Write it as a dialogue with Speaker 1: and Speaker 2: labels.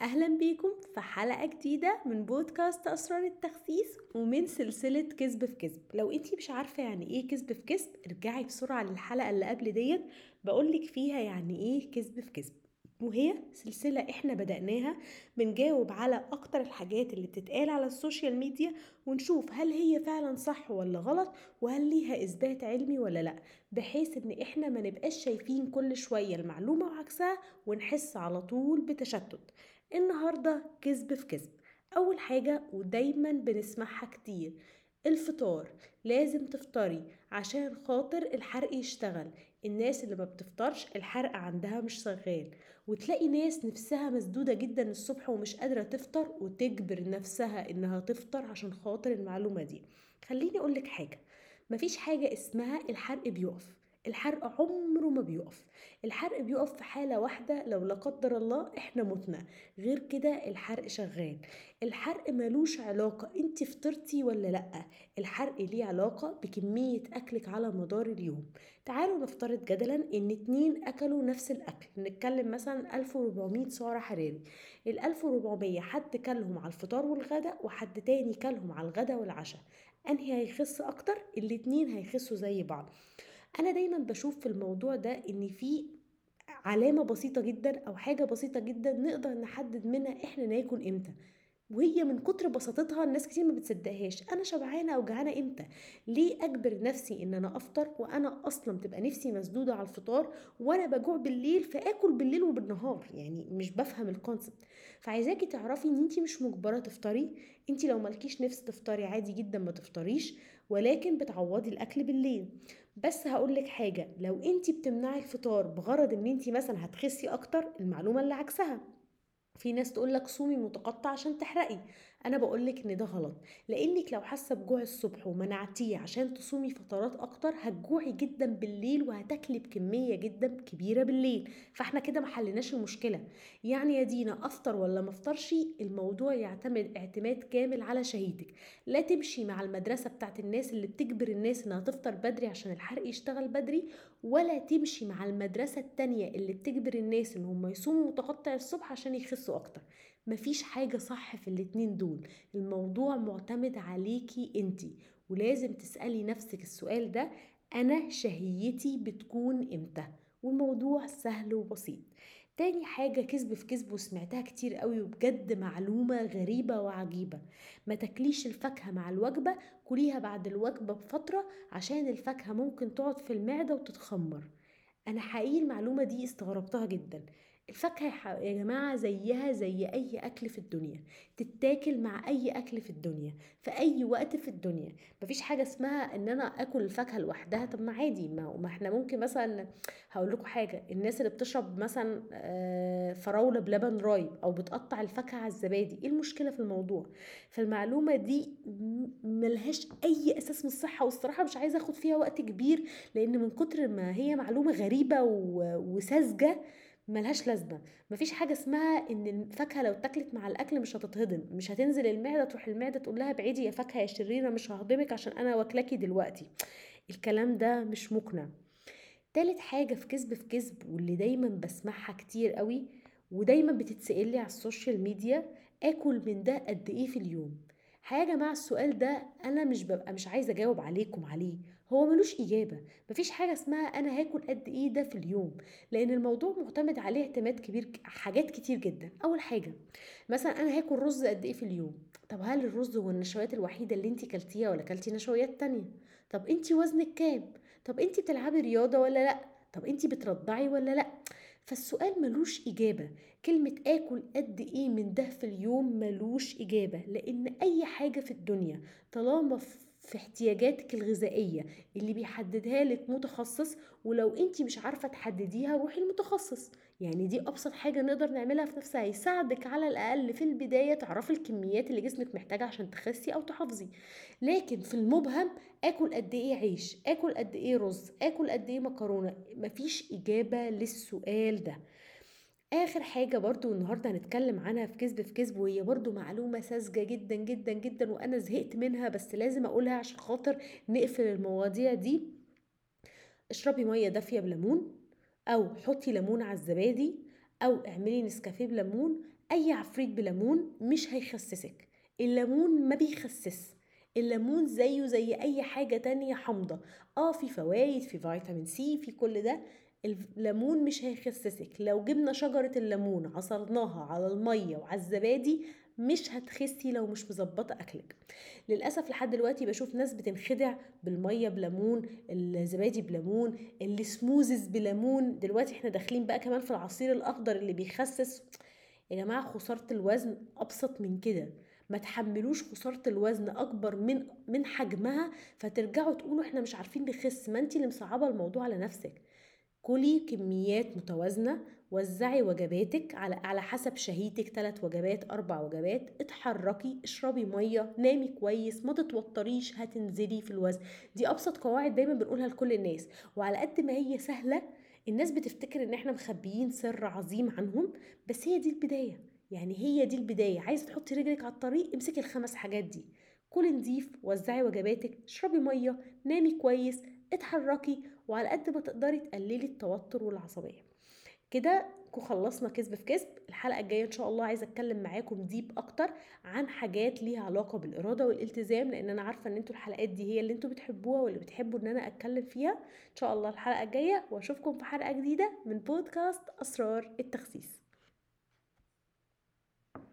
Speaker 1: أهلا بيكم في حلقة جديدة من بودكاست أسرار التخسيس ومن سلسلة كذب في كذب. لو انتي مش عارفة يعني إيه كذب في كذب ارجعي بسرعة للحلقة اللي قبل ديت. بقولك فيها يعني إيه كذب في كذب. وهي سلسلة إحنا بدأناها بنجاوب على أكتر الحاجات اللي بتتقال على ال social media ونشوف هل هي فعلا صح ولا غلط وهل ليها إثبات علمي ولا لأ. بحيث إن إحنا ما نبقاش شايفين كل شوية المعلومة وعكسها ونحس على طول بتشتت. النهاردة كذب في كذب. أول حاجة ودايما بنسمعها كتير الفطار. لازم تفطري عشان خاطر الحرق يشتغل. الناس اللي ما بتفطرش الحرق عندها مش شغال. وتلاقي ناس نفسها مسدودة جدا الصبح ومش قادرة تفطر وتجبر نفسها إنها تفطر عشان خاطر المعلومة دي. خليني أقولك حاجة مفيش حاجة اسمها الحرق بيقف. الحرق عمره ما بيقف. الحرق بيقف في حالة واحدة لو لا قدر الله إحنا متنا. غير كده الحرق شغال. الحرق ملوش علاقة أنت فطرتي ولا لأ. الحرق ليه علاقة بكمية أكلك على مدار اليوم. تعالوا نفترض جدلا إن اتنين أكلوا نفس الأكل. نتكلم مثلا 1400 سعر حراري. ال 1400 حد كلهم على الفطار والغدا وحد تاني كلهم على الغدا والعشاء. أنهي هيخس أكتر؟ الاتنين هيخسوا زي بعض. أنا دايما بشوف في الموضوع ده إن في علامة بسيطة جدا أو حاجة بسيطة جدا نقدر نحدد منها إحنا ناكل إمتى. وهي من كتر بساطتها الناس كتير ما بتصدقهاش. أنا شبعانة أو جعانة إمتى؟ ليه أجبر نفسي إن أنا أفطر وأنا أصلا بتبقى نفسي مسدودة على الفطار وأنا بجوع بالليل فآكل بالليل وبالنهار؟ يعني مش بفهم الكونسبت فعايزاكي تعرفي إن انت مش مجبرة تفطري. انت لو مالكيش نفس تفطري عادي جدا ما تفطريش ولكن بتعوضي الأكل بالليل. بس هقولك حاجة لو انت بتمنعي الفطار بغرض إن انت مثلا هتخسي أكتر المعلومة اللي عكسها. في ناس تقولك صومي متقطع عشان تحرقي. أنا بقولك إن ده غلط. لأنك لو حاسة بجوع الصبح ومنعتيه عشان تصومي فترات أكتر هتجوعي جدا بالليل وهتاكلي بكمية جدا كبيرة بالليل. فإحنا كده ما حليناش المشكلة. يعني يا دينا أفطر ولا ما أفطرش؟ الموضوع يعتمد اعتماد كامل على شهيتك. لا تمشي مع المدرسة بتاعت الناس اللي بتجبر الناس إنها تفطر بدري عشان الحرق يشتغل بدري ولا تمشي مع المدرسة التانية اللي بتجبر الناس إن هم يصوموا متقطع الصبح عشان يخسوا أكتر. مفيش حاجة صح في الاتنين دول. الموضوع معتمد عليكي انتي ولازم تسألي نفسك السؤال ده أنا شهيتي بتكون إمتى؟ والموضوع سهل وبسيط. تاني حاجة كذب في كذب وسمعتها كتير قوي وبجد معلومة غريبة وعجيبة. ما تاكليش الفاكهة مع الوجبة كليها بعد الوجبة بفترة عشان الفاكهة ممكن تقعد في المعدة وتتخمر. أنا حقيقي المعلومة دي استغربتها جدا. الفاكهة يا جماعة زيها زي أي أكل في الدنيا تتاكل مع أي أكل في الدنيا في أي وقت في الدنيا. مفيش حاجة اسمها إن أنا أكل الفاكهة لوحدها. طب ما عادي ما, ما إحنا ممكن مثلا هقول لكم حاجة الناس اللي بتشرب مثلا آه، فراولة بلبن رايب أو بتقطع الفاكهة على الزبادي إيه المشكلة في الموضوع؟ فالمعلومة دي ملهاش أي أساس من الصحة والصراحة مش عايزة أخد فيها وقت كبير لأن من كتر ما هي معلومة غريبة وساذجة ملهاش لازمة. مفيش حاجة اسمها إن الفاكهة لو اتاكلت مع الأكل مش هتتهضم. مش هتنزل المعدة تروح المعدة تقول لها بعيدي يا فاكهة يا شريرة مش ههضمك عشان أنا واكلاكي دلوقتي. الكلام ده مش مقنع. تالت حاجة في كذب في كذب واللي دايما بسمعها كتير قوي ودايما بتتسال لي على ال social media آكل من ده قد إيه في اليوم؟ حاجة مع السؤال ده أنا مش ببقى مش عايزة أجاوب عليكم عليه. هو ملوش إجابة. مفيش حاجة اسمها أنا هاكل قد إيه ده في اليوم. لأن الموضوع معتمد عليه اعتماد كبير حاجات كتير جدا. أول حاجة مثلا أنا هاكل رز قد إيه في اليوم؟ طب هل الرز هو النشويات الوحيدة اللي انت كلتيها ولا كلتي نشويات تانية؟ طب انت وزنك كام؟ طب انت بتلعبي رياضة ولا لأ؟ طب انت بترضعي ولا لأ؟ فالسؤال ملوش إجابة. كلمة آكل قد إيه من ده في اليوم ملوش إجابة لأن أي حاجة في الدنيا طالما في احتياجاتك الغذائية اللي بيحددها لك متخصص ولو انت مش عارفة تحدديها روحي المتخصص. يعني دي أبسط حاجة نقدر نعملها في نفسها يساعدك على الأقل في البداية تعرفي الكميات اللي جسمك محتاجها عشان تخسي أو تحافظي. لكن في المبهم آكل قد إيه عيش آكل قد إيه رز آكل قد إيه مكرونة مفيش إجابة للسؤال ده. آخر حاجة برضو النهارده هنتكلم عنها في كذب في كذب وهي برضو معلومة ساذجة جدا جدا جدا وأنا زهقت منها بس لازم أقولها عشان خاطر نقفل المواضيع دي. اشربي مية دافية بليمون أو حطي ليمون على الزبادي أو اعملي نسكافيه بليمون. أي عفريت بليمون مش هيخسسك. الليمون ما بيخسس. الليمون زيه زي أي حاجة تانية حامضة. آه في فوائد في فيتامين سي في كل ده. الليمون مش هيخسسك. لو جبنا شجرة الليمون عصرناها على المية وعلى الزبادي مش هتخسي لو مش مظبطة أكلك. للأسف لحد دلوقتي بشوف ناس بتنخدع بالمية بليمون الزبادي بليمون ال smoothies بليمون. دلوقتي إحنا داخلين بقى كمان في العصير الأخضر اللي بيخسس. يا جماعة خسارة الوزن أبسط من كده. ما تحملوش خسارة الوزن أكبر من من حجمها فترجعوا تقولوا إحنا مش عارفين نخس. ما انت اللي مصعبة الموضوع على نفسك. كلي كميات متوازنة وزعي وجباتك على على حسب شهيتك ثلاث وجبات أربع وجبات. اتحركي اشربي مية نامي كويس ما تتوتريش هتنزلي في الوزن. دي أبسط قواعد دايما بنقولها لكل الناس. وعلى قد ما هي سهلة الناس بتفتكر إن إحنا مخبيين سر عظيم عنهم بس هي دي البداية. يعني هي دي البداية. عايزة تحطي رجلك على الطريق امسكي الخمس حاجات دي. كلي نظيف وزعي وجباتك اشربي مية نامي كويس اتحركي. وعلى قد ما تقدري تقللي التوتر والعصبية. كده خلصنا كذب في كذب. الحلقة الجاية إن شاء الله عايزة أتكلم معاكم ديب أكتر عن حاجات ليها علاقة بالإرادة والالتزام لأن أنا عارفة إن أنتوا الحلقات دي هي اللي أنتوا بتحبوها واللي بتحبوا إن أنا أتكلم فيها. إن شاء الله الحلقة الجاية وأشوفكم في حلقة جديدة من بودكاست أسرار التخسيس.